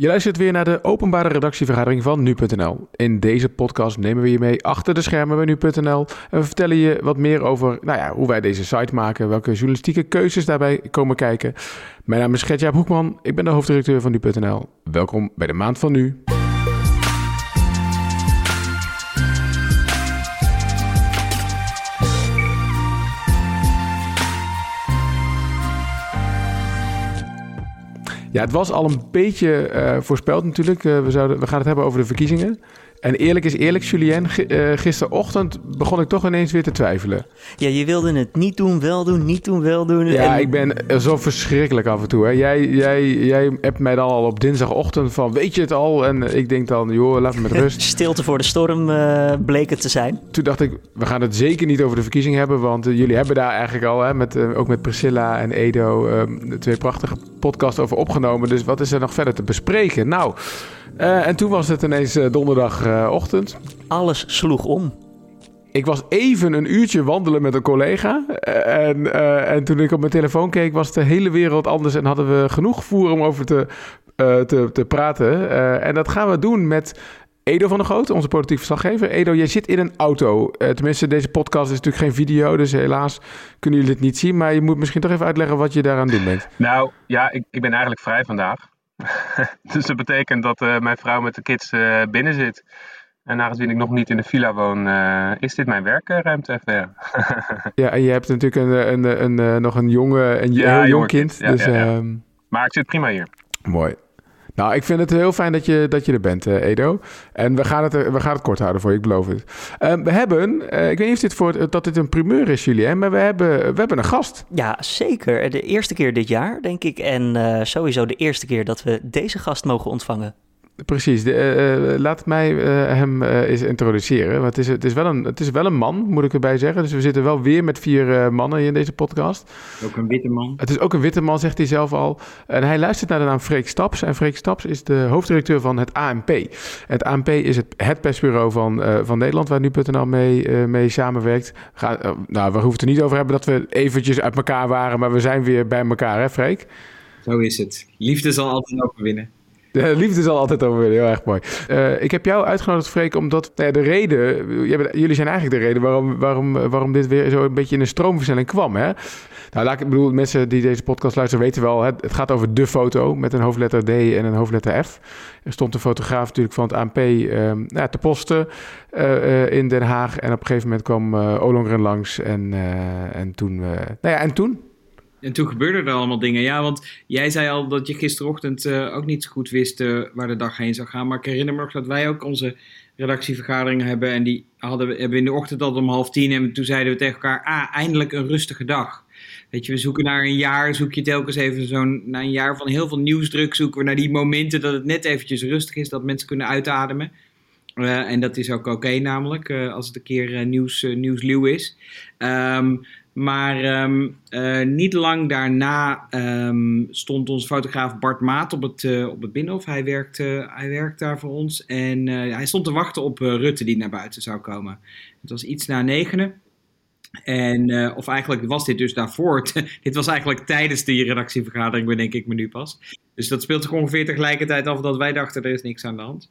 Je luistert weer naar de openbare redactievergadering van nu.nl. In deze podcast nemen we je mee achter de schermen bij nu.nl en we vertellen je wat meer over nou ja, hoe wij deze site maken, welke journalistieke keuzes daarbij komen kijken. Mijn naam is Gertjaap Hoekman, ik ben de hoofddirecteur van nu.nl. Welkom bij de maand van nu. Ja, het was al een beetje uh, voorspeld natuurlijk. Uh, we, zouden, we gaan het hebben over de verkiezingen. En eerlijk is eerlijk, Julien, uh, gisterochtend begon ik toch ineens weer te twijfelen. Ja, je wilde het niet doen, wel doen, niet doen, wel doen. Ja, ik ben zo verschrikkelijk af en toe. Hè. Jij, jij, jij hebt mij dan al op dinsdagochtend van, weet je het al? En ik denk dan, joh, laat me met rust. Stilte voor de storm uh, bleek het te zijn. Toen dacht ik, we gaan het zeker niet over de verkiezingen hebben, want uh, jullie hebben daar eigenlijk al, hè, met, ook met Priscilla en Edo, ehm, twee prachtige podcasts over opgenomen. Dus wat is er nog verder te bespreken? Nou... Uh, en toen was het ineens uh, donderdagochtend. Alles sloeg om. Ik was even een uurtje wandelen met een collega. En, uh, en toen ik op mijn telefoon keek, was de hele wereld anders. En hadden we genoeg voer om over te, te, te praten. en dat gaan we doen met Edo van der Goot, onze politiek verslaggever. Edo, jij zit in een auto. tenminste, deze podcast is natuurlijk geen video, dus helaas kunnen jullie het niet zien. Maar je moet misschien toch even uitleggen wat je daaraan doen bent. Nou, ja, ik, ik ben eigenlijk vrij vandaag. dus dat betekent dat uh, mijn vrouw met de kids uh, binnen zit. En aangezien ik nog niet in de villa woon, uh, is dit mijn werkruimte even. Ja. ja, en je hebt natuurlijk een, een, een, een nog een jonge, een ja, heel jong kind. kind. Ja, dus, ja, um... Maar ik zit prima hier. Mooi. Nou, ik vind het heel fijn dat je, dat je er bent, uh, Edo. En we gaan, het, we gaan het kort houden voor je, ik beloof het. Uh, we hebben, uh, ik weet niet of dit voor, dat dit een primeur is, Julien, maar we hebben, we hebben een gast. Ja, zeker. De eerste keer dit jaar, denk ik. En sowieso de eerste keer dat we deze gast mogen ontvangen. Precies. De, uh, laat mij uh, hem uh, eens introduceren. Want het is, het, is wel een, het is wel een man, moet ik erbij zeggen. Dus we zitten wel weer met vier mannen in deze podcast. Ook een witte man. Het is ook een witte man, zegt hij zelf al. En hij luistert naar de naam Freek Staps. En Freek Staps is de hoofddirecteur van het ANP. Het ANP is het, het persbureau van, van Nederland, waar nu.nl mee, mee samenwerkt. Ga, nou, we hoeven het er niet over hebben dat we eventjes uit elkaar waren. Maar we zijn weer bij elkaar, hè Freek? Zo is het. Liefde zal altijd overwinnen. De liefde zal altijd overwinnen. Heel erg mooi. Uh, ik heb jou uitgenodigd, Freek, omdat nou ja, de reden... Jullie zijn eigenlijk de reden waarom, waarom, waarom dit weer zo een beetje in een stroomversnelling kwam. Hè? Nou, laat ik bedoel, mensen die deze podcast luisteren weten wel... Het, het gaat over de foto met een hoofdletter D en een hoofdletter F. Er stond een fotograaf natuurlijk van het ANP uh, nou, te posten uh, in Den Haag. En op een gegeven moment kwam Olongren langs. En, en toen... nou ja, en toen? En toen gebeurden er allemaal dingen. Ja, want jij zei al dat je gisterochtend uh, ook niet zo goed wist uh, waar de dag heen zou gaan. Maar ik herinner me nog dat wij ook onze redactievergadering hebben. En die hadden we, hebben we in de ochtend al om half tien. En toen zeiden we tegen elkaar, ah, eindelijk een rustige dag. Weet je, we zoeken naar een jaar, zoek je telkens even zo'n, na een jaar van heel veel nieuwsdruk, zoeken we naar die momenten dat het net eventjes rustig is, dat mensen kunnen uitademen. Uh, en dat is ook oké namelijk, als het een keer nieuws, nieuwsluw is. Um, maar um, uh, niet lang daarna um, stond onze fotograaf Bart Maat op het, uh, op het Binnenhof. Hij werkt, uh, hij werkt daar voor ons. En hij stond te wachten op Rutte die naar buiten zou komen. Het was iets na negenen. En, of eigenlijk was dit dus daarvoor. dit was eigenlijk tijdens die redactievergadering, bedenk ik me nu pas. Dus dat speelt zich ongeveer tegelijkertijd af dat wij dachten er is niks aan de hand.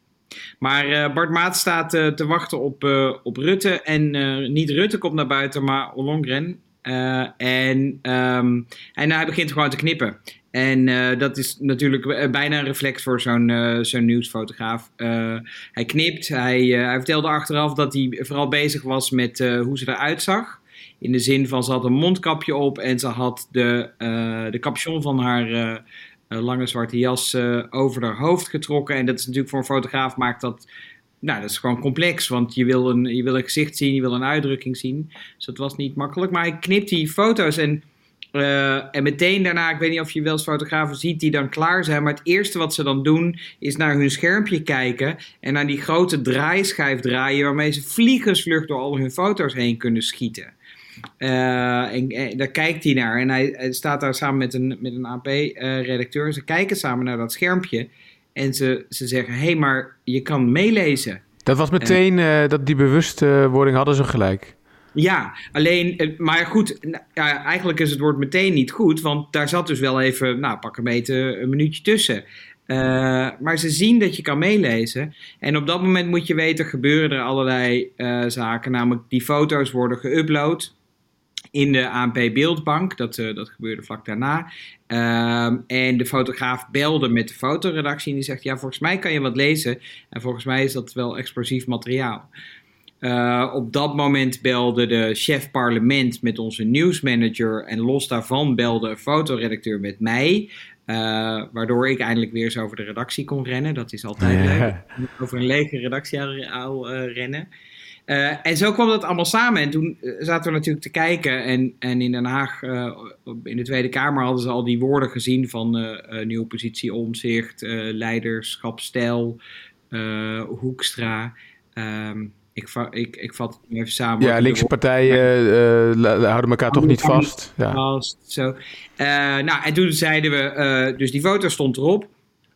Maar Bart Maat staat te wachten op, op Rutte. En niet Rutte komt naar buiten, maar Ollongren. Uh, en, um, en hij begint gewoon te knippen. En uh, dat is natuurlijk eh, bijna een reflex voor zo'n zo'n nieuwsfotograaf. hij knipt, hij, hij vertelde achteraf dat hij vooral bezig was met hoe ze eruit zag. In de zin van ze had een mondkapje op en ze had de, de capuchon van haar lange zwarte jas over haar hoofd getrokken. En dat is natuurlijk voor een fotograaf maakt dat nou, dat is gewoon complex, want je wil, een, je wil een gezicht zien, je wil een uitdrukking zien. Dus dat was niet makkelijk. Maar hij knipt die foto's en, uh, en meteen daarna, ik weet niet of je wel eens fotografen ziet die dan klaar zijn. Maar het eerste wat ze dan doen, is naar hun schermpje kijken en naar die grote draaischijf draaien waarmee ze vliegensvlucht door al hun foto's heen kunnen schieten. Uh, en, daar kijkt hij naar en hij, staat daar samen met een, met een AP-redacteur. Uh, ze kijken samen naar dat schermpje. En ze, ze zeggen, hé, hey, maar je kan meelezen. Dat was meteen, uh, dat die bewustwording hadden ze gelijk. Ja, alleen, eh, maar goed, ja, eigenlijk is het woord meteen niet goed, want daar zat dus wel even, nou pak een beetje een minuutje tussen. maar ze zien dat je kan meelezen. En op dat moment moet je weten, gebeuren er allerlei zaken. Namelijk, die foto's worden geüpload in de ANP beeldbank. Dat, dat gebeurde vlak daarna. Ehm, en de fotograaf belde met de fotoredactie en die zegt: Ja, volgens mij kan je wat lezen. En volgens mij is dat wel explosief materiaal. Uh, op dat moment belde de chef parlement met onze nieuwsmanager. En los daarvan belde een fotoredacteur met mij. Uh, waardoor ik eindelijk weer eens over de redactie kon rennen. Dat is altijd leuk. Over een lege redactie al uh, rennen. Uh, en zo kwam dat allemaal samen. En toen zaten we natuurlijk te kijken. En, en in Den Haag, uh, in de Tweede Kamer, hadden ze al die woorden gezien van uh, nieuwe positie, omzicht, leiderschap, stijl, Hoekstra. Um, ik, ik, ik vat het even samen. Ja, linkse partijen houden elkaar toch niet vast. Ja. Vast, zo. nou, en toen zeiden we, dus die foto stond erop.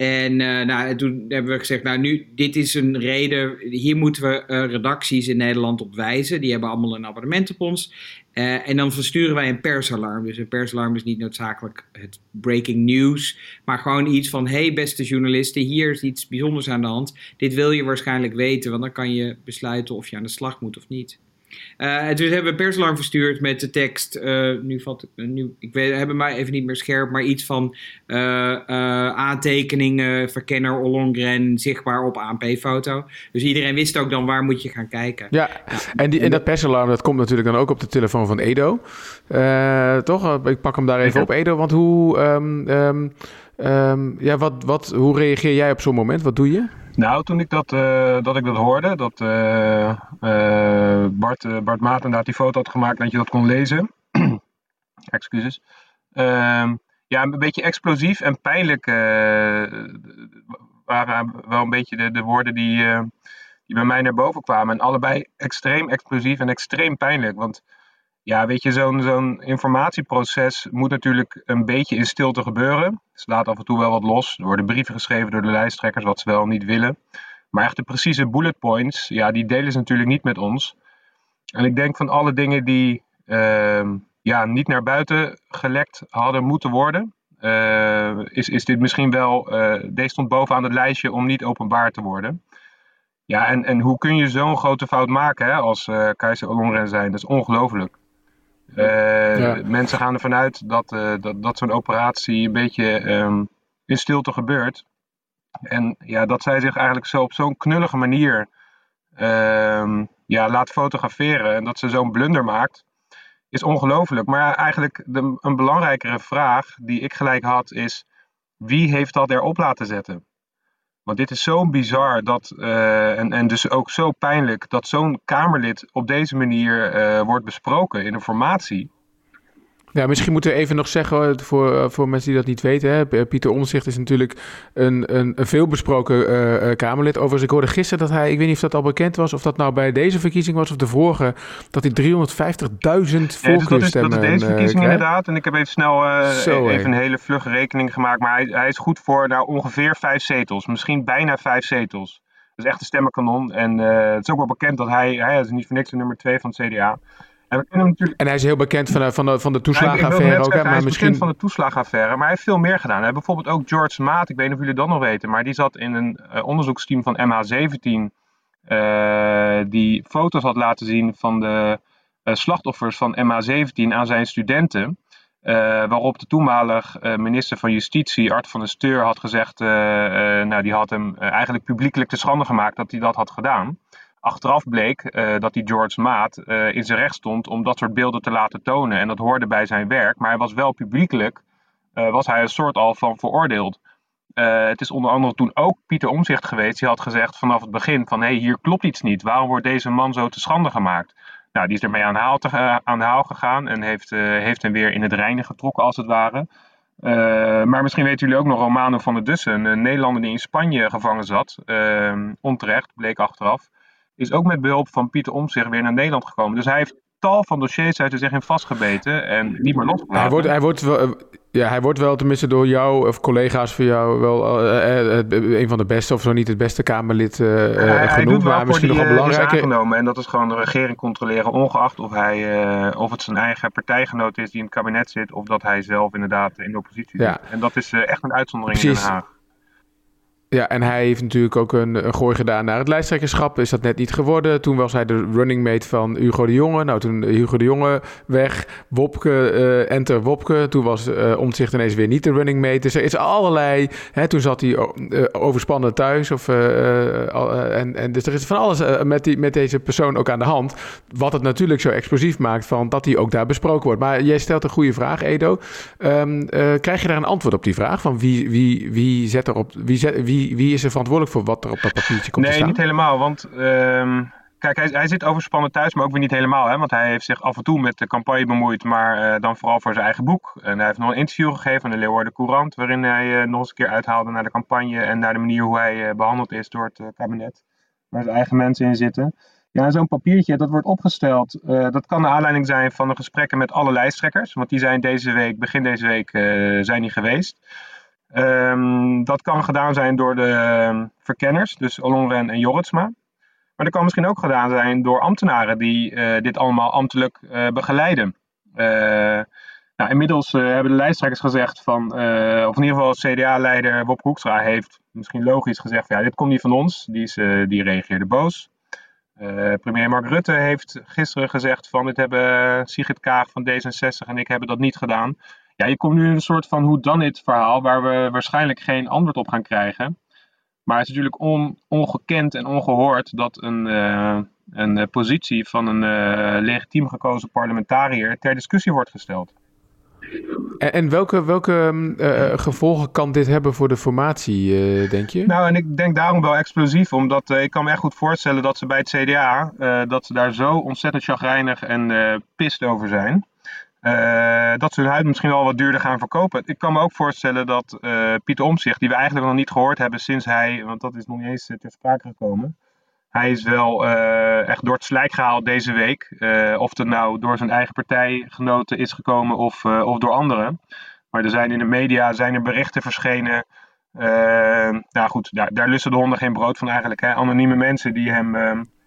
En uh, nou, toen hebben we gezegd, nou nu, dit is een reden, hier moeten we uh, redacties in Nederland op wijzen. Die hebben allemaal een abonnement op ons. Uh, en dan versturen wij een persalarm. Dus een persalarm is niet noodzakelijk het breaking news, maar gewoon iets van, hey beste journalisten, hier is iets bijzonders aan de hand. Dit wil je waarschijnlijk weten, want dan kan je besluiten of je aan de slag moet of niet. Uh, en toen hebben we een persalarm verstuurd met de tekst. Uh, nu valt nu, ik weet, hebben mij even niet meer scherp, maar iets van uh, aantekeningen, verkenner Ollongren, zichtbaar op ANP-foto. Dus iedereen wist ook dan waar moet je gaan kijken. Ja, en, die, en dat persalarm dat komt natuurlijk dan ook op de telefoon van Edo. toch? Ik pak hem daar even op, Edo. Want hoe, um, um, um, ja, wat, wat, hoe reageer jij op zo'n moment? Wat doe je? Nou, toen ik dat, uh, dat, ik dat hoorde, dat uh, uh, Bart, Bart Maat inderdaad die foto had gemaakt, dat je dat kon lezen. Excuses. Ehm, ja, een beetje explosief en pijnlijk waren wel een beetje de, de woorden die, die bij mij naar boven kwamen. En allebei extreem explosief en extreem pijnlijk. Want ja, weet je, zo'n zo'n informatieproces moet natuurlijk een beetje in stilte gebeuren. Laten af en toe wel wat los. Er worden brieven geschreven door de lijsttrekkers, wat ze wel niet willen. Maar echt de precieze bullet points, ja, die delen ze natuurlijk niet met ons. En ik denk van alle dingen die uh, ja, niet naar buiten gelekt hadden moeten worden, uh, is, is dit misschien wel, uh, deze stond bovenaan het lijstje om niet openbaar te worden. Ja, en, en hoe kun je zo'n grote fout maken hè, als uh, Keizer Ollongren zijn? Dat is ongelooflijk. Uh, Mensen gaan ervan uit dat, uh, dat, dat zo'n operatie een beetje um, in stilte gebeurt. En ja, dat zij zich eigenlijk zo op zo'n knullige manier uh, ja, laat fotograferen en dat ze zo'n blunder maakt, is ongelooflijk. Maar eigenlijk de, een belangrijkere vraag die ik gelijk had is: wie heeft dat erop laten zetten? Want dit is zo bizar dat, uh, en, en dus ook zo pijnlijk dat zo'n Kamerlid op deze manier uh, wordt besproken in een formatie. Ja, misschien moeten we even nog zeggen voor, eh, voor mensen die dat niet weten. Hè. Pieter Omzicht is natuurlijk een, een, een veelbesproken uh, Kamerlid. Overigens, ik hoorde gisteren dat hij, ik weet niet of dat al bekend was, of dat nou bij deze verkiezing was of de vorige, dat hij 350.000 voorkeurstemmen ja, dus dat is, dat is deze verkiezing inderdaad. En ik heb even snel uh, Zo, even een hele vlugge rekening gemaakt. Maar hij, hij is goed voor nou, ongeveer vijf zetels. Misschien bijna vijf zetels. Dat is echt een stemmenkanon. En het is ook wel bekend dat hij, hij is niet voor niks de nummer twee van het CDA. En, natuurlijk... en hij is heel bekend van de, van de, van de toeslagenaffaire ook. Zeggen, maar hij is misschien... bekend van de toeslagenaffaire, maar hij heeft veel meer gedaan. Hij heeft bijvoorbeeld ook George Maat, ik weet niet of jullie dat nog weten, maar die zat in een uh, onderzoeksteam van MH17. Uh, die foto's had laten zien van de uh, slachtoffers van MH17 aan zijn studenten. waarop de toenmalig minister van Justitie, Art van der Steur, had gezegd, nou die had hem eigenlijk publiekelijk te schande gemaakt dat hij dat had gedaan. Achteraf bleek uh, dat die George Maat uh, in zijn recht stond om dat soort beelden te laten tonen. En dat hoorde bij zijn werk. Maar hij was wel publiekelijk, uh, was hij een soort al van veroordeeld. het is onder andere toen ook Pieter Omzicht geweest. Die had gezegd vanaf het begin van, hé, hey, hier klopt iets niet. Waarom wordt deze man zo te schande gemaakt? Nou, die is ermee aan de haal, te, aan gegaan en heeft, heeft hem weer in het reinen getrokken, als het ware. maar misschien weten jullie ook nog Romano van der Dussen, een Nederlander die in Spanje gevangen zat. onterecht, bleek achteraf is ook met behulp van Pieter Omtzigt weer naar Nederland gekomen. Dus hij heeft tal van dossiers uit zich in vastgebeten en niet meer losgelaten. Hij wordt, hij wordt wel, eh, ja, hij wordt wel tenminste door jou of collega's van jou wel uh, uh, een van de beste of zo niet het beste Kamerlid uh, hij, genoemd. maar misschien nog wel belangrijker. aangenomen en dat is gewoon de regering controleren, ongeacht of, hij, of het zijn eigen partijgenoot is die in het kabinet zit of dat hij zelf inderdaad in de oppositie zit. En dat is echt een uitzondering Precies. in Den Haag. Ja, en hij heeft natuurlijk ook een, gooi gedaan naar het lijsttrekkerschap. Is dat net niet geworden. Toen was hij de running mate van Hugo de Jonge. Nou, toen Hugo de Jonge weg. Wopke, uh, enter Wopke. Toen was uh, Omtzigt ineens weer niet de running mate. Dus er is allerlei... Hè, toen zat hij uh, overspannen thuis. Of, en, en, dus er is van alles met, die, met deze persoon ook aan de hand. Wat het natuurlijk zo explosief maakt van dat hij ook daar besproken wordt. Maar jij stelt een goede vraag, Edo. Um, krijg je daar een antwoord op die vraag? Van wie, wie, wie zet erop... Wie, zet, wie wie, is er verantwoordelijk voor wat er op dat papiertje komt nee, te staan? Nee, niet helemaal. Want uh, kijk, hij, hij, zit overspannen thuis, maar ook weer niet helemaal. Hè? Want hij heeft zich af en toe met de campagne bemoeid, maar uh, dan vooral voor zijn eigen boek. En hij heeft nog een interview gegeven aan de Leeuwarden Courant, waarin hij uh, nog eens een keer uithaalde naar de campagne en naar de manier hoe hij uh, behandeld is door het kabinet. Waar zijn eigen mensen in zitten. Ja, zo'n papiertje, dat wordt opgesteld. dat kan de aanleiding zijn van de gesprekken met alle lijsttrekkers. Want die zijn deze week, begin deze week, zijn die geweest. Um, dat kan gedaan zijn door de ehm, verkenners, dus Ollongren en Jorritsma. Maar dat kan misschien ook gedaan zijn door ambtenaren die uh, dit allemaal ambtelijk uh, begeleiden. Uh, nou, inmiddels hebben de lijsttrekkers gezegd van, of in ieder geval CDA-leider Bob Hoekstra heeft misschien logisch gezegd ja, dit komt niet van ons. Die, is, die reageerde boos. premier Mark Rutte heeft gisteren gezegd van, dit hebben Sigrid Kaag van D66 en ik hebben dat niet gedaan. Ja, je komt nu in een soort van hoe dan it verhaal waar we waarschijnlijk geen antwoord op gaan krijgen. Maar het is natuurlijk on, ongekend en ongehoord dat een, uh, een positie van een uh, legitiem gekozen parlementariër ter discussie wordt gesteld. En, en welke, welke uh, gevolgen kan dit hebben voor de formatie, denk je? Nou, en ik denk daarom wel explosief, omdat ik kan me echt goed voorstellen dat ze bij het CDA, dat ze daar zo ontzettend chagrijnig en pist over zijn. Uh, dat ze hun huid misschien wel wat duurder gaan verkopen. Ik kan me ook voorstellen dat uh, Pieter Omtzigt, die we eigenlijk nog niet gehoord hebben sinds hij, want dat is nog niet eens ter sprake gekomen. Hij is wel echt door het slijk gehaald deze week. of het nou door zijn eigen partijgenoten is gekomen of, of door anderen. Maar er zijn in de media zijn er berichten verschenen. nou goed, daar, daar lussen de honden geen brood van eigenlijk. Hè? Anonieme mensen die hem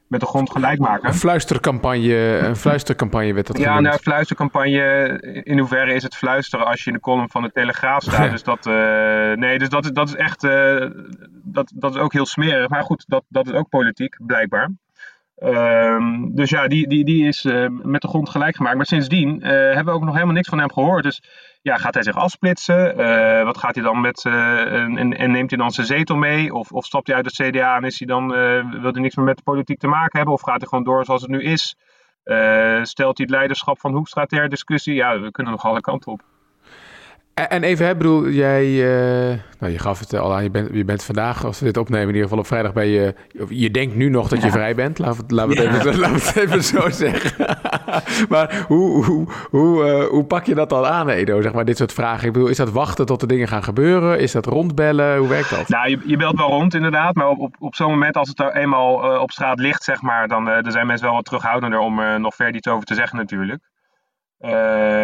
met de grond gelijk maken. Een fluistercampagne, een fluistercampagne werd dat Ja, genoemd. nou, fluistercampagne, in hoeverre is het fluisteren als je in de column van de Telegraaf staat? Dus dat, uh, nee, dus dat, dat is echt, uh, dat, dat is ook heel smerig. Maar goed, dat, dat is ook politiek, blijkbaar. Um, dus ja, die, die, die is uh, met de grond gelijk gemaakt. Maar sindsdien hebben we ook nog helemaal niks van hem gehoord. Dus ja, gaat hij zich afsplitsen? Uh, wat gaat hij dan met. En, en, neemt hij dan zijn zetel mee? Of, of stapt hij uit het CDA en is hij dan, wil hij niks meer met de politiek te maken hebben? Of gaat hij gewoon door zoals het nu is? stelt hij het leiderschap van Hoekstra ter discussie? Ja, we kunnen nog alle kanten op. En even, hè, bedoel, jij, uh, nou, je gaf het al aan, je bent, je bent vandaag, als we dit opnemen, in ieder geval op vrijdag ben je, je denkt nu nog dat je ja. vrij bent, laten we, laten we, het, even, laten we het even zo zeggen. maar hoe, hoe, hoe, uh, hoe pak je dat dan aan, Edo, zeg maar, dit soort vragen? Ik bedoel, is dat wachten tot de dingen gaan gebeuren? Is dat rondbellen? Hoe werkt dat? Nou, je, je belt wel rond inderdaad, maar op, op, op zo'n moment als het er eenmaal uh, op straat ligt, zeg maar, dan uh, zijn mensen wel wat terughoudender om er nog verder iets over te zeggen natuurlijk. Uh,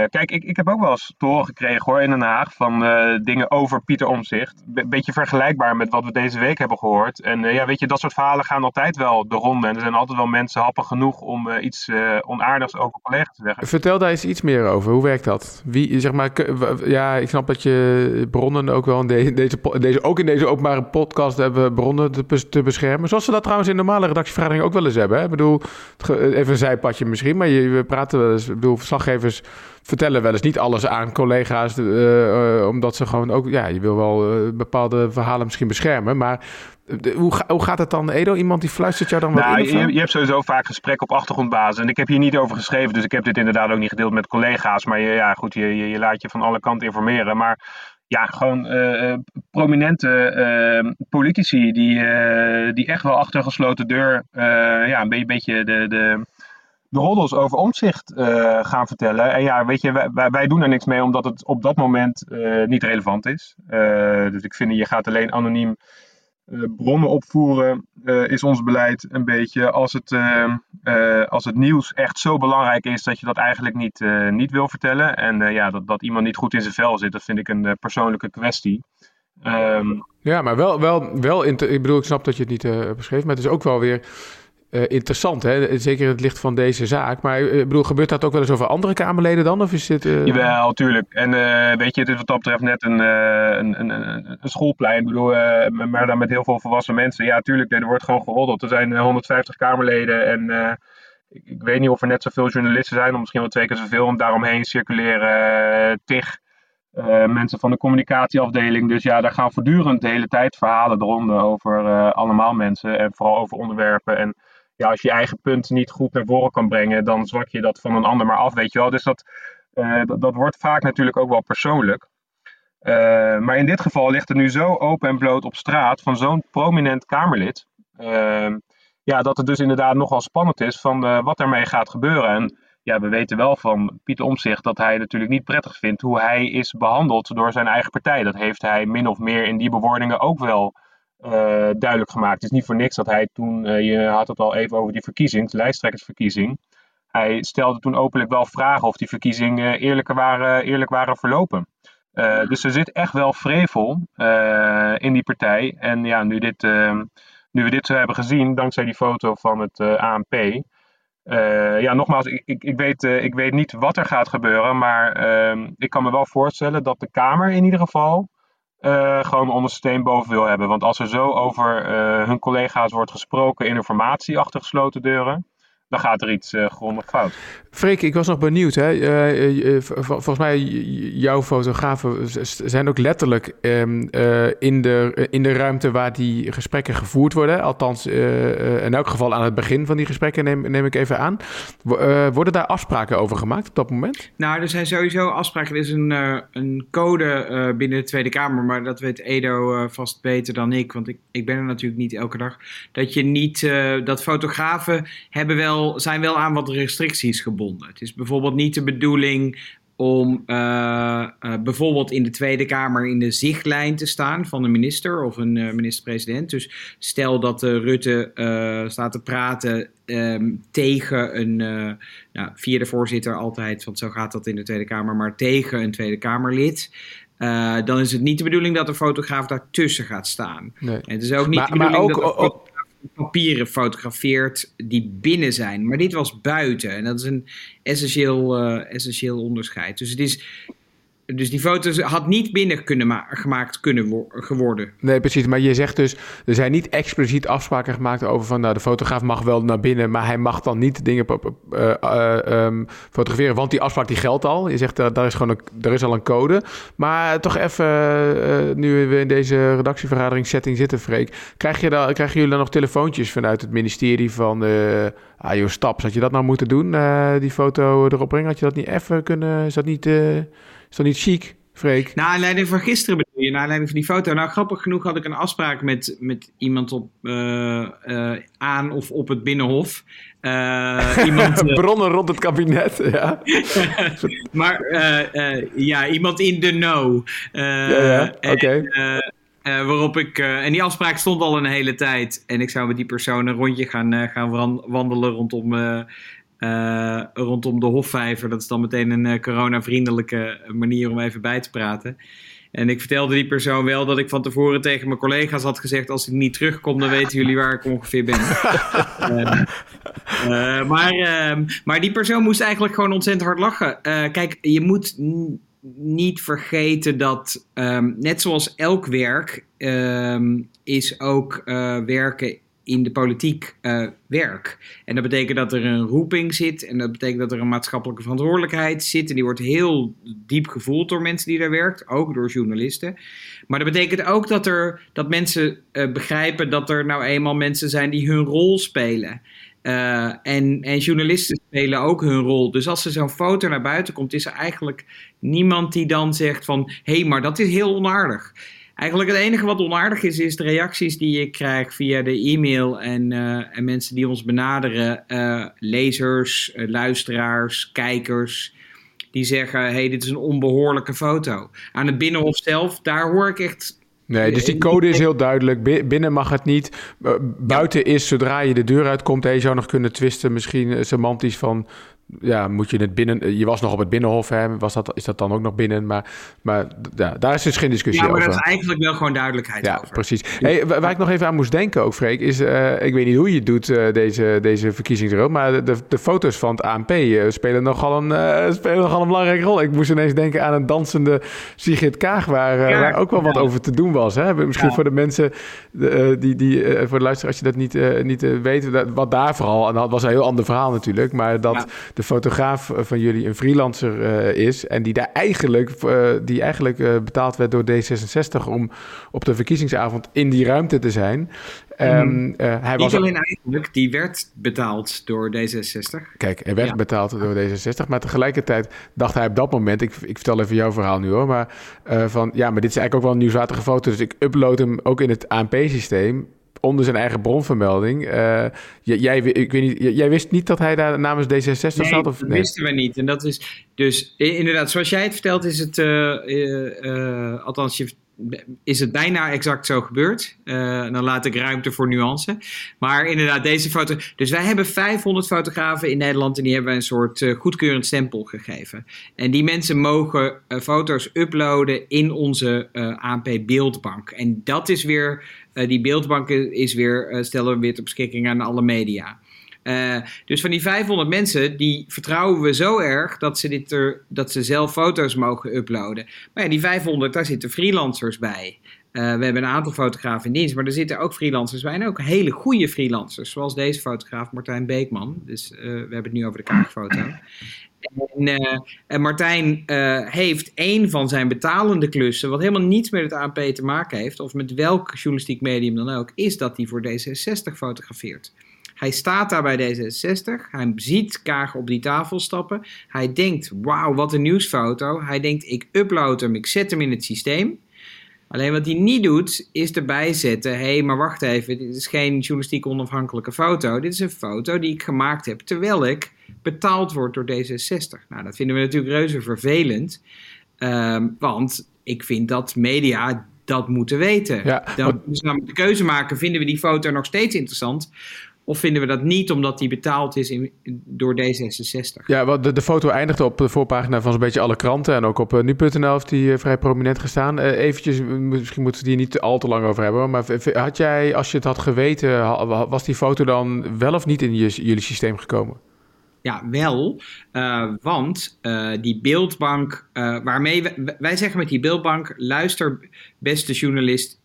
kijk, ik, ik heb ook wel eens te gekregen hoor in Den Haag van uh, dingen over Pieter Omzicht. Een beetje vergelijkbaar met wat we deze week hebben gehoord. En uh, ja, weet je, dat soort verhalen gaan altijd wel de ronde. En er zijn altijd wel mensen happig genoeg om iets onaardigs over collega's te zeggen. Vertel daar eens iets meer over. Hoe werkt dat? Wie, zeg maar, ja, ik snap dat je bronnen ook wel in deze, deze, ook in deze openbare podcast hebben bronnen te, te beschermen. Zoals we dat trouwens in normale redactievergaderingen ook wel eens hebben. Hè? Ik bedoel, even een zijpadje misschien, maar je, we praten wel eens, ik bedoel, verslaggevers vertellen wel eens niet alles aan collega's, uh, uh, omdat ze gewoon ook, ja, je wil wel uh, bepaalde verhalen misschien beschermen, maar hoe, ga, hoe gaat het dan, Edo? Iemand die fluistert jou dan wat nou, in? Je, je, hebt sowieso vaak gesprek op achtergrondbasis. En ik heb hier niet over geschreven, dus ik heb dit inderdaad ook niet gedeeld met collega's. Maar je, ja, goed, je, je, je laat je van alle kanten informeren. Maar ja, gewoon uh, prominente uh, politici die, uh, die echt wel achter gesloten deur ja, een beetje de, de, de roddels over omzicht uh, gaan vertellen. En ja, weet je, wij, wij, doen er niks mee omdat het op dat moment uh, niet relevant is. Uh, dus ik vind, je gaat alleen anoniem bronnen opvoeren, is ons beleid een beetje. Als het, als het nieuws echt zo belangrijk is dat je dat eigenlijk niet, niet wil vertellen. En ja, dat, dat iemand niet goed in zijn vel zit, dat vind ik een persoonlijke kwestie. Um, ja, maar wel, wel, wel ik bedoel, ik snap dat je het niet beschreef, maar het is ook wel weer uh, interessant, hè? zeker in het licht van deze zaak. Maar ik bedoel, gebeurt dat ook wel eens over andere Kamerleden dan? Of is dit, uh... Jawel, tuurlijk. En weet je, het is wat dat betreft net een, een, een, een, schoolplein. Ik bedoel, maar dan met heel veel volwassen mensen. Ja, tuurlijk, er wordt gewoon geroddeld. Er zijn 150 Kamerleden en ik, ik, weet niet of er net zoveel journalisten zijn, of misschien wel twee keer zoveel. En daaromheen circuleren tig mensen van de communicatieafdeling. Dus ja, daar gaan voortdurend de hele tijd verhalen eronder over allemaal mensen en vooral over onderwerpen. En ja, als je je eigen punt niet goed naar voren kan brengen, dan zwak je dat van een ander maar af, weet je wel. Dus dat, uh, dat, wordt vaak natuurlijk ook wel persoonlijk. maar in dit geval ligt het nu zo open en bloot op straat van zo'n prominent Kamerlid. Ehm, ja, dat het dus inderdaad nogal spannend is van wat ermee gaat gebeuren. En ja, we weten wel van Pieter Omtzigt dat hij natuurlijk niet prettig vindt hoe hij is behandeld door zijn eigen partij. Dat heeft hij min of meer in die bewoordingen ook wel uh, duidelijk gemaakt. Het is niet voor niks dat hij toen, uh, je had het al even over die verkiezing, de lijsttrekkersverkiezing. Hij stelde toen openlijk wel vragen of die verkiezingen eerlijker waren, eerlijk waren verlopen. Uh, dus er zit echt wel vrevel in die partij. En ja, nu, dit, nu we dit zo hebben gezien, dankzij die foto van het ANP, ja, nogmaals, ik, ik, ik, weet, ik weet niet wat er gaat gebeuren, maar uh, ik kan me wel voorstellen dat de Kamer in ieder geval uh, gewoon onder steen boven wil hebben. Want als er zo over hun collega's wordt gesproken in informatie achter gesloten deuren, dan gaat er iets uh, grondig fout. Freek, ik was nog benieuwd. Hè? Uh, uh, volgens mij, jouw fotografen zijn ook letterlijk um, in, de, in de ruimte waar die gesprekken gevoerd worden. Althans, in elk geval aan het begin van die gesprekken neem, neem ik even aan. worden daar afspraken over gemaakt op dat moment? Nou, er zijn sowieso afspraken. Er is een, een code binnen de Tweede Kamer, maar dat weet Edo vast beter dan ik. Want ik, ik ben er natuurlijk niet elke dag. Dat je niet, dat fotografen hebben wel zijn wel aan wat restricties gebonden. Het is bijvoorbeeld niet de bedoeling om uh, uh, bijvoorbeeld in de Tweede Kamer in de zichtlijn te staan van een minister of een uh, minister-president. Dus stel dat Rutte staat te praten um, tegen een, nou, via de voorzitter altijd, want zo gaat dat in de Tweede Kamer, maar tegen een Tweede Kamerlid. dan is het niet de bedoeling dat de fotograaf daartussen gaat staan. Nee. het is ook niet maar, de bedoeling ook, dat de papieren fotografeert die binnen zijn. Maar dit was buiten. En dat is een essentieel, uh, essentieel onderscheid. Dus het is dus die foto's had niet binnen kunnen gemaakt kunnen geworden. Nee, precies. Maar je zegt dus, er zijn niet expliciet afspraken gemaakt over van, nou, de fotograaf mag wel naar binnen, maar hij mag dan niet dingen uh, uh, um, fotograferen, want die afspraak die geldt al. Je zegt, uh, daar is gewoon een, er is al een code. Maar toch even, nu we in deze redactievergadering setting zitten, Freek, krijg je dan, krijgen jullie dan nog telefoontjes vanuit het ministerie van, ah joh, stap, had je dat nou moeten doen, die foto erop brengen? Had je dat niet even kunnen, is dat niet... Is dat niet chic, Freek? Na aanleiding van gisteren bedoel je, na aanleiding van die foto. Nou, grappig genoeg had ik een afspraak met, met iemand op, uh, uh, aan of op het Binnenhof. Uh, iemand, Bronnen rond het kabinet, ja. maar ja, iemand in de know. ja, ja, oké. Uh, waarop ik, uh, en die afspraak stond al een hele tijd. En ik zou met die persoon een rondje gaan, uh, gaan wandelen rondom uh, rondom de Hofvijver. Dat is dan meteen een uh, coronavriendelijke manier om even bij te praten. En ik vertelde die persoon wel dat ik van tevoren tegen mijn collega's had gezegd: als ik niet terugkom, dan weten jullie waar ik ongeveer ben. uh, maar, ehm, maar die persoon moest eigenlijk gewoon ontzettend hard lachen. kijk, je moet niet vergeten dat, um, net zoals elk werk, um, is ook werken in de politiek uh, werk. En dat betekent dat er een roeping zit en dat betekent dat er een maatschappelijke verantwoordelijkheid zit. En die wordt heel diep gevoeld door mensen die daar werken, ook door journalisten. Maar dat betekent ook dat, er, dat mensen uh, begrijpen dat er nou eenmaal mensen zijn die hun rol spelen. Uh, en, en journalisten spelen ook hun rol. Dus als er zo'n foto naar buiten komt, is er eigenlijk niemand die dan zegt van... hé, hey, maar dat is heel onaardig. Eigenlijk het enige wat onaardig is, is de reacties die ik krijg via de e-mail en, uh, en mensen die ons benaderen. Uh, lezers, uh, luisteraars, kijkers. Die zeggen, hey, dit is een onbehoorlijke foto. Aan het Binnenhof zelf, daar hoor ik echt... Nee, dus die code is heel duidelijk. Binnen mag het niet. Buiten is, zodra je de deur uitkomt... en je zou nog kunnen twisten, misschien semantisch van ja, moet je het binnen... Je was nog op het Binnenhof, hè? Was dat, is dat dan ook nog binnen? Maar, maar ja, daar is dus geen discussie over. Ja, maar dat is eigenlijk wel gewoon duidelijkheid ja, over. precies. Hey, waar ik nog even aan moest denken ook, Freek, is... Uh, ik weet niet hoe je het doet, uh, deze, deze verkiezingsrood, maar de, de foto's van het ANP uh, spelen, nogal een, spelen nogal een belangrijke rol. Ik moest ineens denken aan een dansende Sigrid Kaag, waar, ja, waar ook wel wat over te doen was. Hè? Misschien voor de mensen, die, die, voor de luisteraar, als je dat niet, niet weet, dat, wat daar vooral... En dat was een heel ander verhaal natuurlijk, maar dat de fotograaf van jullie een freelancer is en die daar eigenlijk, die eigenlijk betaald werd door D66 om op de verkiezingsavond in die ruimte te zijn. Um, hij Niet was alleen eigenlijk, die werd betaald door D66. Kijk, hij werd ja. betaald door D66, maar tegelijkertijd dacht hij op dat moment, ik, ik vertel even jouw verhaal nu hoor, maar van ja, maar dit is eigenlijk ook wel een nieuwswaardige foto, dus ik upload hem ook in het ANP-systeem onder zijn eigen bronvermelding. Uh, jij, ik weet niet, jij wist niet dat hij daar namens D66 nee, zat? Of, dat wisten we niet. En dat is dus inderdaad, zoals jij het vertelt, is het, uh, uh, althans, je is het bijna exact zo gebeurd. Dan laat ik ruimte voor nuance. Maar inderdaad, deze foto. Dus wij hebben 500 fotografen in Nederland en die hebben een soort goedkeurend stempel gegeven. En die mensen mogen foto's uploaden in onze ANP beeldbank. En dat is weer, die beeldbank is weer, stellen we weer ter beschikking aan alle media. Uh, dus van die 500 mensen, die vertrouwen we zo erg dat ze, dit er, dat ze zelf foto's mogen uploaden. Maar ja, die 500, daar zitten freelancers bij. We hebben een aantal fotografen in dienst, maar er zitten ook freelancers bij. En ook hele goede freelancers, zoals deze fotograaf Martijn Beekman. Dus we hebben het nu over de kaartfoto. En, en, Martijn heeft een van zijn betalende klussen, wat helemaal niets met het AP te maken heeft, of met welk journalistiek medium dan ook, is dat hij voor D66 fotografeert. Hij staat daar bij D66. Hij ziet Kaag op die tafel stappen. Hij denkt, wauw, wat een nieuwsfoto. Hij denkt, ik upload hem, ik zet hem in het systeem. Alleen wat hij niet doet, is erbij zetten. Hé, hey, maar wacht even, dit is geen journalistiek onafhankelijke foto. Dit is een foto die ik gemaakt heb terwijl ik betaald word door D66. Nou, dat vinden we natuurlijk reuze vervelend. Um, want ik vind dat media dat moeten weten. Ja, Dan moeten namelijk de keuze maken, vinden we die foto nog steeds interessant? Of vinden we dat niet omdat die betaald is in, door D66? Ja, de, de foto eindigde op de voorpagina van zo'n beetje alle kranten. En ook op uh, nu.nl heeft die uh, vrij prominent gestaan. Uh, eventjes, misschien moeten we die niet al te lang over hebben. Maar had jij, als je het had geweten, was die foto dan wel of niet in je, jullie systeem gekomen? Ja, wel. Uh, want uh, die beeldbank, uh, waarmee we, wij zeggen met die beeldbank: luister, beste journalist,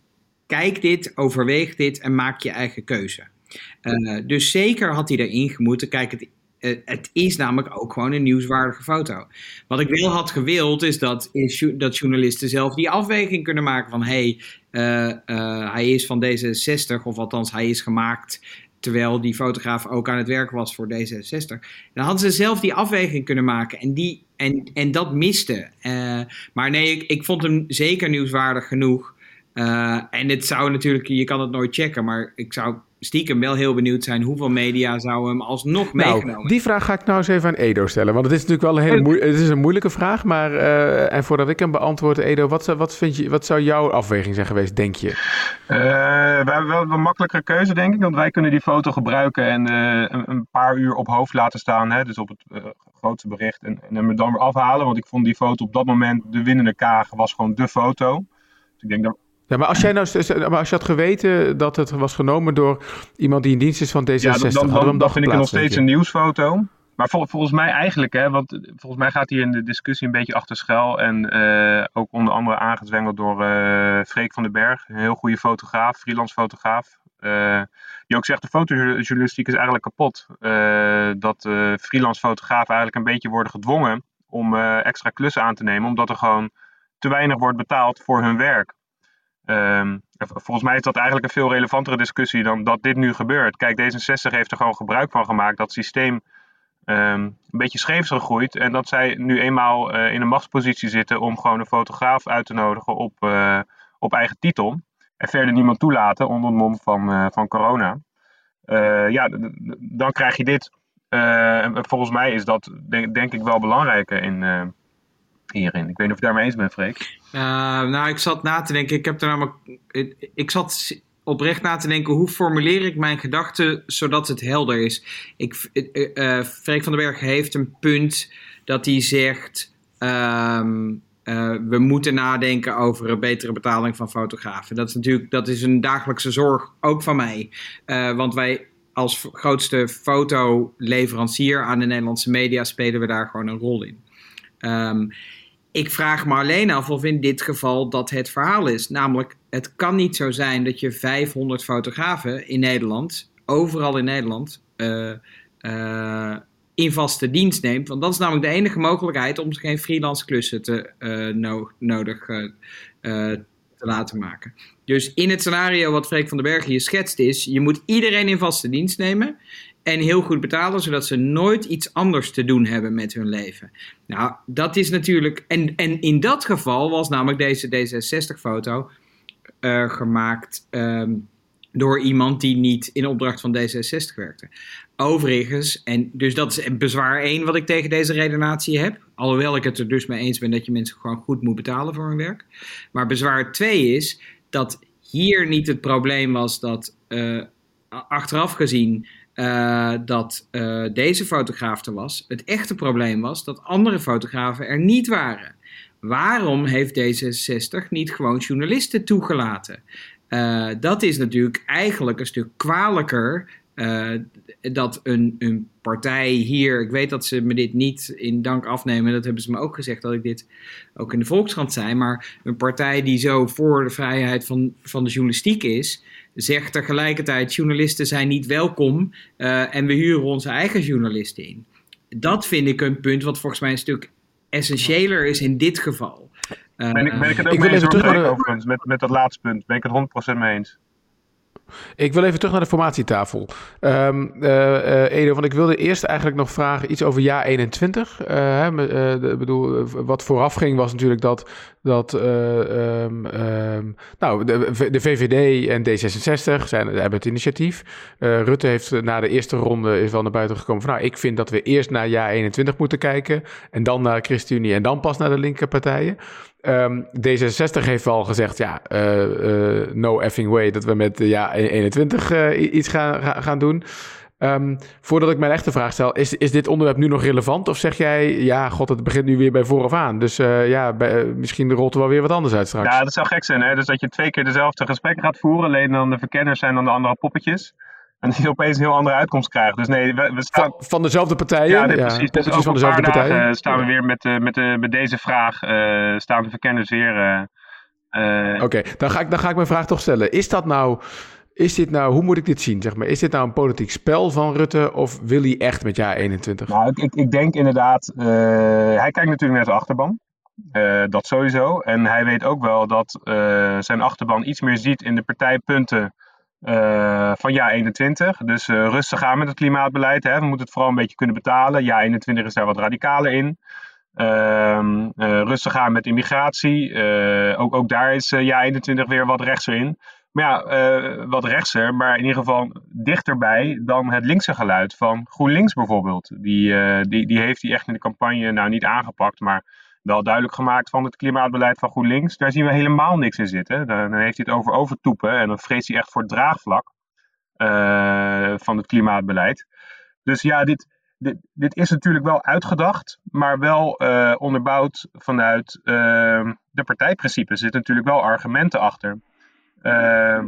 kijk dit, overweeg dit en maak je eigen keuze. Uh, dus zeker had hij erin gemoeten. Kijk, het, uh, het is namelijk ook gewoon een nieuwswaardige foto. Wat ik wel had gewild is dat, dat journalisten zelf die afweging kunnen maken van... hé, hey, uh, hij is van D66, of althans hij is gemaakt terwijl die fotograaf ook aan het werk was voor D66. Dan hadden ze zelf die afweging kunnen maken en, die, en, en dat miste. maar nee, ik, vond hem zeker nieuwswaardig genoeg... En het zou natuurlijk, je kan het nooit checken, maar ik zou stiekem wel heel benieuwd zijn hoeveel media zou hem alsnog nou, meegenomen. Die vraag ga ik nou eens even aan Edo stellen. Want het is natuurlijk wel een hele moe het is een moeilijke vraag. Maar uh, en voordat ik hem beantwoord, Edo, wat, wat, vind je, wat zou jouw afweging zijn geweest, denk je? Uh, we hebben wel een makkelijke keuze, denk ik. Want wij kunnen die foto gebruiken en uh, een, een, paar uur op hoofd laten staan. Hè, dus op het grootste bericht. En, en hem dan weer afhalen. Want ik vond die foto op dat moment, de winnende kaag, was gewoon de foto. Dus ik denk dat ja, maar als jij nou, maar als je had geweten dat het was genomen door iemand die in dienst is van D66, ja, dan, dan, dan, dan vind ik het nog steeds een nieuwsfoto. Maar vol, volgens mij eigenlijk, hè, want volgens mij gaat hier in de discussie een beetje achter schuil. En uh, ook onder andere aangezwengeld door uh, Freek van den Berg, een heel goede fotograaf, freelance fotograaf. Uh, die ook zegt, de fotojournalistiek is eigenlijk kapot. dat freelance fotografen eigenlijk een beetje worden gedwongen om extra klussen aan te nemen, omdat er gewoon te weinig wordt betaald voor hun werk. Um, volgens mij is dat eigenlijk een veel relevantere discussie dan dat dit nu gebeurt. Kijk, D66 heeft er gewoon gebruik van gemaakt dat het systeem um, een beetje scheef gegroeid. En dat zij nu eenmaal uh, in een machtspositie zitten om gewoon een fotograaf uit te nodigen op, uh, op eigen titel. En verder niemand toelaten onder het mom van, uh, van corona. ja, dan krijg je dit. volgens mij is dat denk, denk ik wel belangrijker in hierin. Ik weet niet of je daarmee eens bent, Freek. Uh, nou, ik zat na te denken. Ik heb er namelijk. Ik, ik zat oprecht na te denken, hoe formuleer ik mijn gedachten zodat het helder is? Ik, uh, Freek van den Berg heeft een punt dat hij zegt, ehm, we moeten nadenken over een betere betaling van fotografen. Dat is natuurlijk dat is een dagelijkse zorg, ook van mij. want wij als grootste fotoleverancier aan de Nederlandse media spelen we daar gewoon een rol in. Um, ik vraag me alleen af of in dit geval dat het verhaal is. Namelijk, het kan niet zo zijn dat je 500 fotografen in Nederland, overal in Nederland, uh, uh, in vaste dienst neemt. Want dat is namelijk de enige mogelijkheid om geen freelance klussen te, uh, nodig te laten maken. Dus in het scenario wat Freek van den Berg hier schetst is, je moet iedereen in vaste dienst nemen en heel goed betalen, zodat ze nooit iets anders te doen hebben met hun leven. Nou, dat is natuurlijk. En, en in dat geval was namelijk deze D66-foto uh, gemaakt um, door iemand die niet in opdracht van D66 werkte. Overigens, en dus dat is bezwaar 1 wat ik tegen deze redenatie heb. Alhoewel ik het er dus mee eens ben dat je mensen gewoon goed moet betalen voor hun werk. Maar bezwaar 2 is dat hier niet het probleem was dat uh, achteraf gezien uh, dat uh, deze fotograaf er was. Het echte probleem was dat andere fotografen er niet waren. Waarom heeft D66 niet gewoon journalisten toegelaten? Uh, dat is natuurlijk eigenlijk een stuk kwalijker dat een, een partij hier, ik weet dat ze me dit niet in dank afnemen, dat hebben ze me ook gezegd dat ik dit ook in de Volkskrant zei, maar een partij die zo voor de vrijheid van, van de journalistiek is, zegt tegelijkertijd: journalisten zijn niet welkom uh, en we huren onze eigen journalisten in. Dat vind ik een punt wat volgens mij een stuk essentiëler is in dit geval. Uh, ben, ik, ben ik het ook ik mee eens overigens, met, met dat laatste punt. Ben ik het 100% mee eens. Ik wil even terug naar de formatietafel. Um, Edo, want ik wilde eerst eigenlijk nog vragen iets over jaar 21. Uh, hè, bedoel, wat vooraf ging was natuurlijk dat, dat um, um, nou, de, de, VVD en D66 zijn, hebben het initiatief. Rutte heeft na de eerste ronde is wel naar buiten gekomen van... nou, ik vind dat we eerst naar jaar 21 moeten kijken... en dan naar ChristenUnie en dan pas naar de linkerpartijen. Um, D66 heeft al gezegd, ja, uh, uh, no effing way dat we met uh, ja 21 iets gaan, gaan doen. Um, voordat ik mijn echte vraag stel, is, is dit onderwerp nu nog relevant? Of zeg jij, ja, god, het begint nu weer bij vooraf aan. Dus ja, misschien rolt er wel weer wat anders uit straks. Ja, dat zou gek zijn, hè? Dus dat je twee keer dezelfde gesprekken gaat voeren, alleen dan de verkenners zijn dan de andere poppetjes. En die opeens een heel andere uitkomst krijgen. Dus nee, we, we staan... Van, van, dezelfde partijen? Ja, dit, precies. Dus van dezelfde partijen. staan we weer met, uh, met, uh, met deze vraag. Uh, staan de verkenners weer... Oké, dan, ga ik, dan ga ik mijn vraag toch stellen. Is dat nou... Is dit nou, hoe moet ik dit zien? Zeg maar? Is dit nou een politiek spel van Rutte of wil hij echt met jaar 21? Nou, ik, ik, ik denk inderdaad, hij kijkt natuurlijk naar zijn achterban. Uh, dat sowieso. En hij weet ook wel dat zijn achterban iets meer ziet in de partijpunten uh, van jaar 21. Dus uh, rustig aan met het klimaatbeleid. Hè. We moeten het vooral een beetje kunnen betalen. Jaar 21 is daar wat radicaler in. Uh, rustig aan met immigratie. ook, ook daar is jaar 21 weer wat rechtser in. Maar ja, wat rechtser, maar in ieder geval dichterbij dan het linkse geluid van GroenLinks bijvoorbeeld. Die, die, die heeft hij echt in de campagne nou niet aangepakt, maar wel duidelijk gemaakt van het klimaatbeleid van GroenLinks. Daar zien we helemaal niks in zitten. Dan heeft hij het over overtoepen en dan vreest hij echt voor het draagvlak uh, van het klimaatbeleid. Dus ja, dit, dit, is natuurlijk wel uitgedacht, maar wel uh, onderbouwd vanuit uh, de partijprincipes. Er zitten natuurlijk wel argumenten achter. Uh,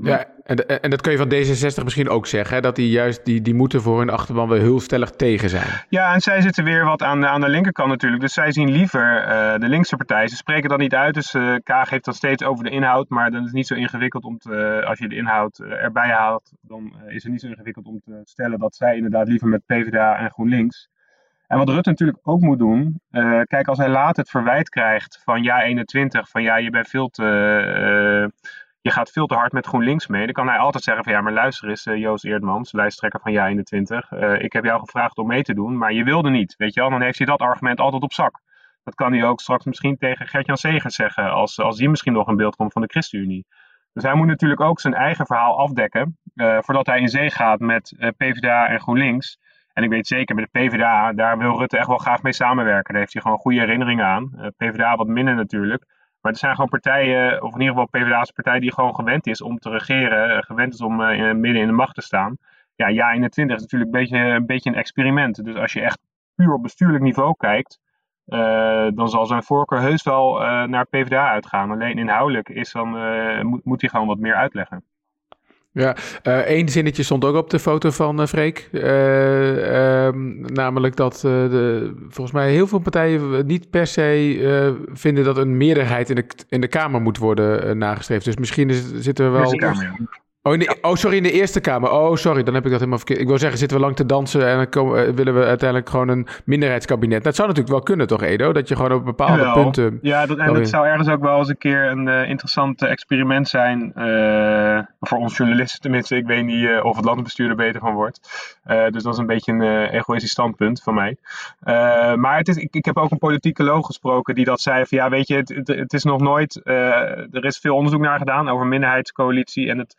ja, en, en dat kun je van D66 misschien ook zeggen, hè? dat die juist die, die moeten voor hun achterban wel heel stellig tegen zijn. Ja, en zij zitten weer wat aan de, aan de linkerkant natuurlijk. Dus zij zien liever uh, de linkse partij. Ze spreken dat niet uit, dus uh, Kaag heeft dat steeds over de inhoud. Maar dan is het niet zo ingewikkeld om te, als je de inhoud erbij haalt, dan is het niet zo ingewikkeld om te stellen dat zij inderdaad liever met PvdA en GroenLinks. En wat Rutte natuurlijk ook moet doen, kijk, als hij laat het verwijt krijgt van ja 21, van ja, je bent veel te, je gaat veel te hard met GroenLinks mee. Dan kan hij altijd zeggen van ja, maar luister eens, uh, Joost Eerdmans, lijsttrekker van Ja 21. Uh, ik heb jou gevraagd om mee te doen, maar je wilde niet. Weet je wel, dan heeft hij dat argument altijd op zak. Dat kan hij ook straks misschien tegen Gert-Jan zeggen, als, als die misschien nog in beeld komt van de ChristenUnie. Dus hij moet natuurlijk ook zijn eigen verhaal afdekken, uh, voordat hij in zee gaat met PvdA en GroenLinks. En ik weet zeker, met de PvdA, daar wil Rutte echt wel graag mee samenwerken. Daar heeft hij gewoon goede herinneringen aan. PvdA wat minder natuurlijk. Maar er zijn gewoon partijen, of in ieder geval PvdA's partij, die gewoon gewend is om te regeren, gewend is om midden in de macht te staan. Ja, ja 21 is natuurlijk een beetje, een beetje een experiment. Dus als je echt puur op bestuurlijk niveau kijkt, uh, dan zal zijn voorkeur heus wel uh, naar PvdA uitgaan. Alleen inhoudelijk is dan, moet hij gewoon wat meer uitleggen. Ja, één zinnetje stond ook op de foto van Freek. Ehm, namelijk dat de, volgens mij heel veel partijen niet per se vinden dat een meerderheid in de, in de Kamer moet worden nagestreefd. Dus misschien is, zitten we wel. Oh, oh, sorry, in de Eerste Kamer. Oh, sorry, dan heb ik dat helemaal verkeerd. Ik wil zeggen, zitten we lang te dansen en dan komen, eh, willen we uiteindelijk gewoon een minderheidskabinet. Dat zou natuurlijk wel kunnen, toch, Edo? Dat je gewoon op bepaalde punten... Ja, dat, en dat zou ergens ook wel eens een keer een uh, interessant experiment zijn. Uh, voor ons journalisten tenminste. Ik weet niet uh, of het landbestuur er beter van wordt. dus dat is een beetje een egoïstisch standpunt van mij. maar het is, ik, ik, heb ook een politicoloog gesproken die dat zei van... Ja, weet je, het, het, het is nog nooit... er is veel onderzoek naar gedaan over minderheidscoalitie en het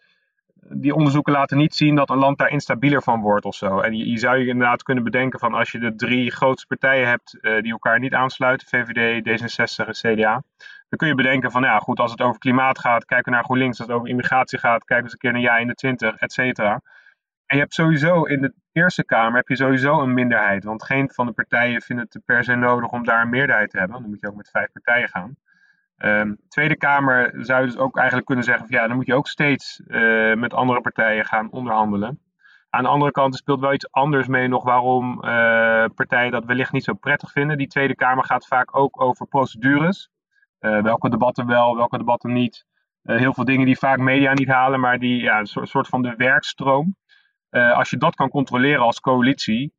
die onderzoeken laten niet zien dat een land daar instabieler van wordt of zo. En je, je zou je inderdaad kunnen bedenken van als je de drie grootste partijen hebt uh, die elkaar niet aansluiten, VVD, D66 en CDA, dan kun je bedenken van ja goed, als het over klimaat gaat, kijken we naar GroenLinks. Als het over immigratie gaat, kijken we eens een keer naar Ja in de 20, et cetera. En je hebt sowieso in de Eerste Kamer heb je sowieso een minderheid. Want geen van de partijen vindt het per se nodig om daar een meerderheid te hebben. Dan moet je ook met vijf partijen gaan. Um, Tweede Kamer zou je dus ook eigenlijk kunnen zeggen: van, ja, dan moet je ook steeds uh, met andere partijen gaan onderhandelen. Aan de andere kant speelt wel iets anders mee nog waarom uh, partijen dat wellicht niet zo prettig vinden. Die Tweede Kamer gaat vaak ook over procedures. Uh, welke debatten wel, welke debatten niet. heel veel dingen die vaak media niet halen, maar die ja, een soort van de werkstroom. als je dat kan controleren als coalitie,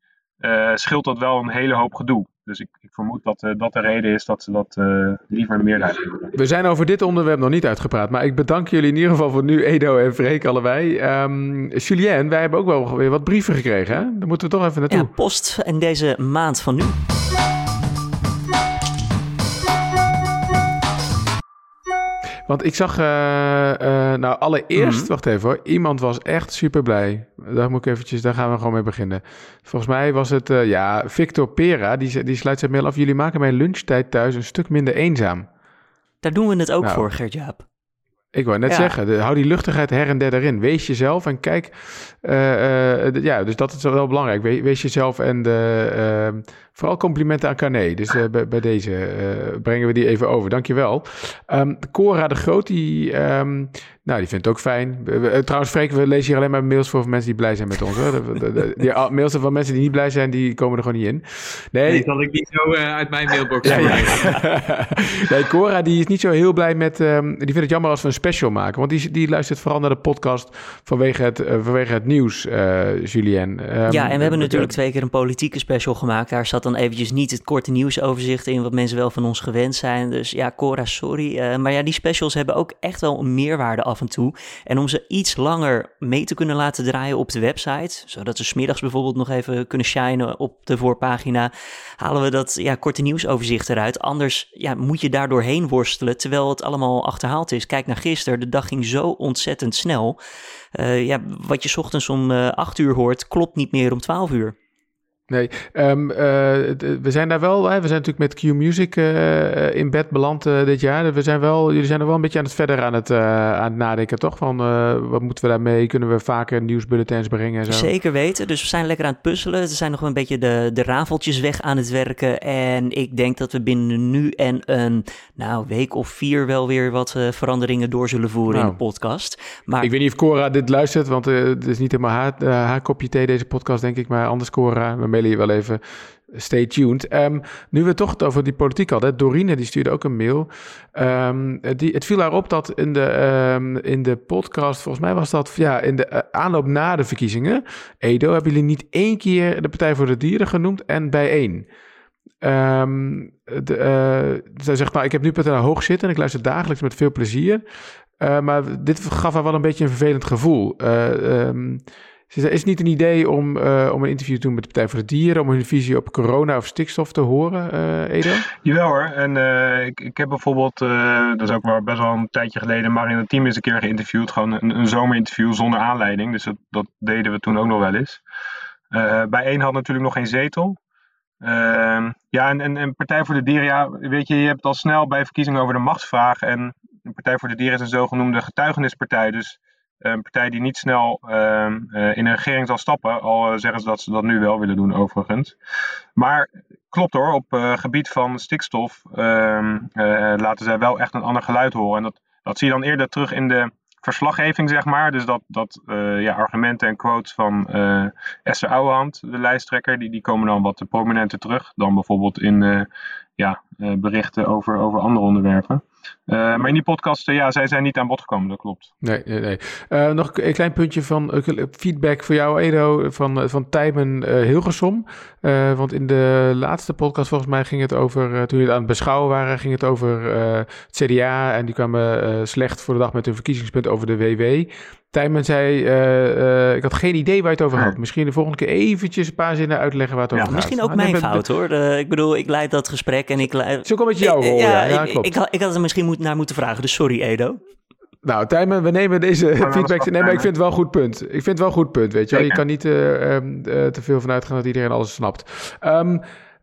scheelt dat wel een hele hoop gedoe. Dus ik, ik vermoed dat uh, dat de reden is dat ze dat uh, liever een meerderheid hebben. We zijn over dit onderwerp nog niet uitgepraat, maar ik bedank jullie in ieder geval voor nu, Edo en Freek, allebei. Um, Julien, wij hebben ook wel weer wat brieven gekregen, hè? Daar moeten we toch even naartoe. Ja, post in deze maand van nu. Want ik zag, uh, uh, nou allereerst, mm wacht even hoor, iemand was echt super blij. Daar moet ik eventjes, daar gaan we gewoon mee beginnen. Volgens mij was het, uh, ja, Victor Pera, die, die sluit zijn mail af. Jullie maken mijn lunchtijd thuis een stuk minder eenzaam. Daar doen we het ook nou, voor, Gert-Jaap. Ik wou net zeggen, de, hou die luchtigheid her en der erin. Wees jezelf en kijk. Uh, uh, ja, dus dat is wel belangrijk. Wees, wees jezelf en de, uh, vooral complimenten aan Carné. Dus bij, bij, deze brengen we die even over. Dankjewel. Um, Cora de Groot, die, um, nou, die vindt het ook fijn. trouwens, Freek, we lezen hier alleen maar mails voor mensen die blij zijn met ons. Hoor. De, de, die mails van mensen die niet blij zijn, die komen er gewoon niet in. Nee, nee zal ik niet zo uit mijn mailbox ja, ja. Nee, Cora die is niet zo heel blij met... Um, die vindt het jammer als we een special maken. Want die, die luistert vooral naar de podcast vanwege het, uh, vanwege het nieuws, uh, Julien. Um, ja, en we hebben natuurlijk twee keer een politieke special gemaakt. Daar zat dan eventjes niet het korte nieuwsoverzicht in... wat mensen wel van ons gewend zijn. Dus ja, Cora, sorry. Uh, maar ja, die specials hebben ook echt wel een meerwaarde af en om ze iets langer mee te kunnen laten draaien op de website... zodat ze smiddags bijvoorbeeld nog even kunnen shinen op de voorpagina... halen we dat ja, korte nieuwsoverzicht eruit. Anders ja, moet je daar doorheen worstelen... terwijl het allemaal achterhaald is. Kijk naar gisteren, de dag ging zo ontzettend snel. Uh, ja, wat je ochtends om uh, 8 uur hoort, klopt niet meer om 12 uur. Nee, um, uh, we zijn daar wel. Hè, we zijn natuurlijk met Q Music uh, in bed beland uh, dit jaar. We zijn wel, jullie zijn er wel een beetje aan het verder aan het, aan het nadenken, toch? Van wat moeten we daarmee? Kunnen we vaker nieuwsbulletins brengen? En zo? Zeker weten. Dus we zijn lekker aan het puzzelen. Er zijn nog een beetje de, de rafeltjes weg aan het werken. En ik denk dat we binnen nu en een nou, week of vier wel weer wat veranderingen door zullen voeren nou, in de podcast. Maar ik weet niet of Cora dit luistert, want het is niet helemaal haar, haar kopje thee, deze podcast, denk ik. Maar anders, Cora, je wel even. Stay tuned. Um, nu we toch het over die politiek hadden. Dorine die stuurde ook een mail. Um, die, het viel haar op dat in de, um, in de podcast, volgens mij was dat ja, in de uh, aanloop na de verkiezingen. Edo, hebben jullie niet één keer de Partij voor de Dieren genoemd en bijeen? Um, de, uh, zij zegt, nou, ik heb nu PTL hoog zitten en ik luister dagelijks met veel plezier. Uh, maar dit gaf haar wel een beetje een vervelend gevoel. Is het niet een idee om, uh, om een interview te doen met de Partij voor de Dieren, om hun visie op corona of stikstof te horen, uh, Edo? Jawel hoor. En uh, ik, ik heb bijvoorbeeld, dat is ook wel best wel een tijdje geleden, maar in het team eens een keer geïnterviewd. Gewoon een, zomerinterview zonder aanleiding. Dus dat, dat, deden we toen ook nog wel eens. bij één had natuurlijk nog geen zetel. Ehm, ja, en, en, en, Partij voor de Dieren, ja, weet je, je hebt al snel bij verkiezingen over de machtsvraag. En Partij voor de Dieren is een zogenoemde getuigenispartij. Dus een partij die niet snel uh, in een regering zal stappen. Al zeggen ze dat ze dat nu wel willen doen, overigens. Maar klopt hoor, op uh, gebied van stikstof uh, laten zij wel echt een ander geluid horen. En dat, dat zie je dan eerder terug in de verslaggeving, zeg maar. Dus dat, dat ja, argumenten en quotes van Esther Ouwehand, de lijsttrekker, die, die komen dan wat prominenter terug dan bijvoorbeeld in ja, berichten over, over andere onderwerpen. Uh, maar in die podcast, uh, ja, zij zijn niet aan bod gekomen, dat klopt. Nee, nee, nee. Uh, nog een klein puntje van feedback voor jou, Edo, van, van Tijmen Hilgersom. want in de laatste podcast, volgens mij, ging het over, toen jullie aan het beschouwen waren, ging het over het CDA. En die kwamen slecht voor de dag met hun verkiezingspunt over de WW. Tijmen zei, uh, uh, ik had geen idee waar je het over had. Misschien de volgende keer eventjes een paar zinnen uitleggen waar het over gaat. Misschien ook mijn fout hoor. ik bedoel, ik leid dat gesprek en ik... Leid... Zo komt het jouw rol, ja, ja, klopt. Ik, ik, ik, had er misschien moet, naar moeten vragen, dus sorry Edo. Nou, Tijmen, we nemen deze feedback. Nee, maar ik vind het wel een goed punt. Ik vind het wel een goed punt, weet je. Je kan niet uh, um, te veel vanuit gaan dat iedereen alles snapt. Um,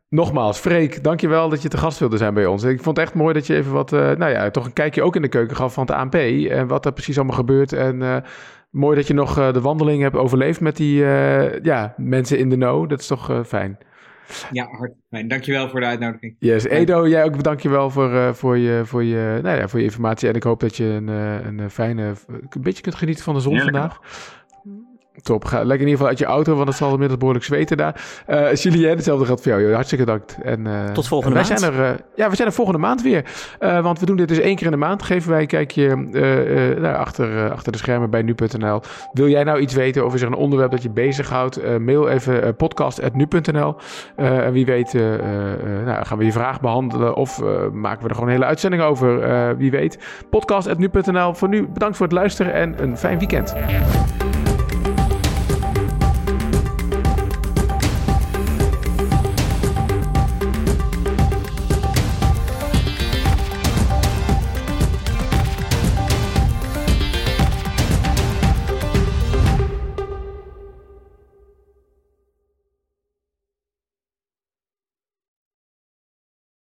Nogmaals, Freek, dankjewel dat je te gast wilde zijn bij ons. Ik vond het echt mooi dat je even wat, uh, nou ja, toch een kijkje ook in de keuken gaf van het ANP. En wat er precies allemaal gebeurt. En uh, mooi dat je nog uh, de wandeling hebt overleefd met die ja, mensen in de know. Dat is toch fijn. Ja, hartstikke fijn. Dankjewel voor de uitnodiging. Yes, Edo, jij ook dankjewel voor, voor, je, voor, je, nou ja, voor je informatie. En ik hoop dat je een, een fijne, een beetje kunt genieten van de zon vandaag. Top. Ga lekker in ieder geval uit je auto, want het zal inmiddels behoorlijk zweten daar. Uh, Julien, hetzelfde geldt voor jou. Joh. Hartstikke bedankt. En, uh, Tot volgende wij maand. Zijn er, uh, ja, we zijn er volgende maand weer. want we doen dit dus één keer in de maand. Geven wij een kijkje nou, achter, achter de schermen bij nu.nl. Wil jij nou iets weten over een onderwerp dat je bezighoudt? mail even podcast.nu.nl. en wie weet nou, gaan we je vraag behandelen of maken we er gewoon een hele uitzending over. wie weet. Podcast.nu.nl. Voor nu bedankt voor het luisteren en een fijn weekend.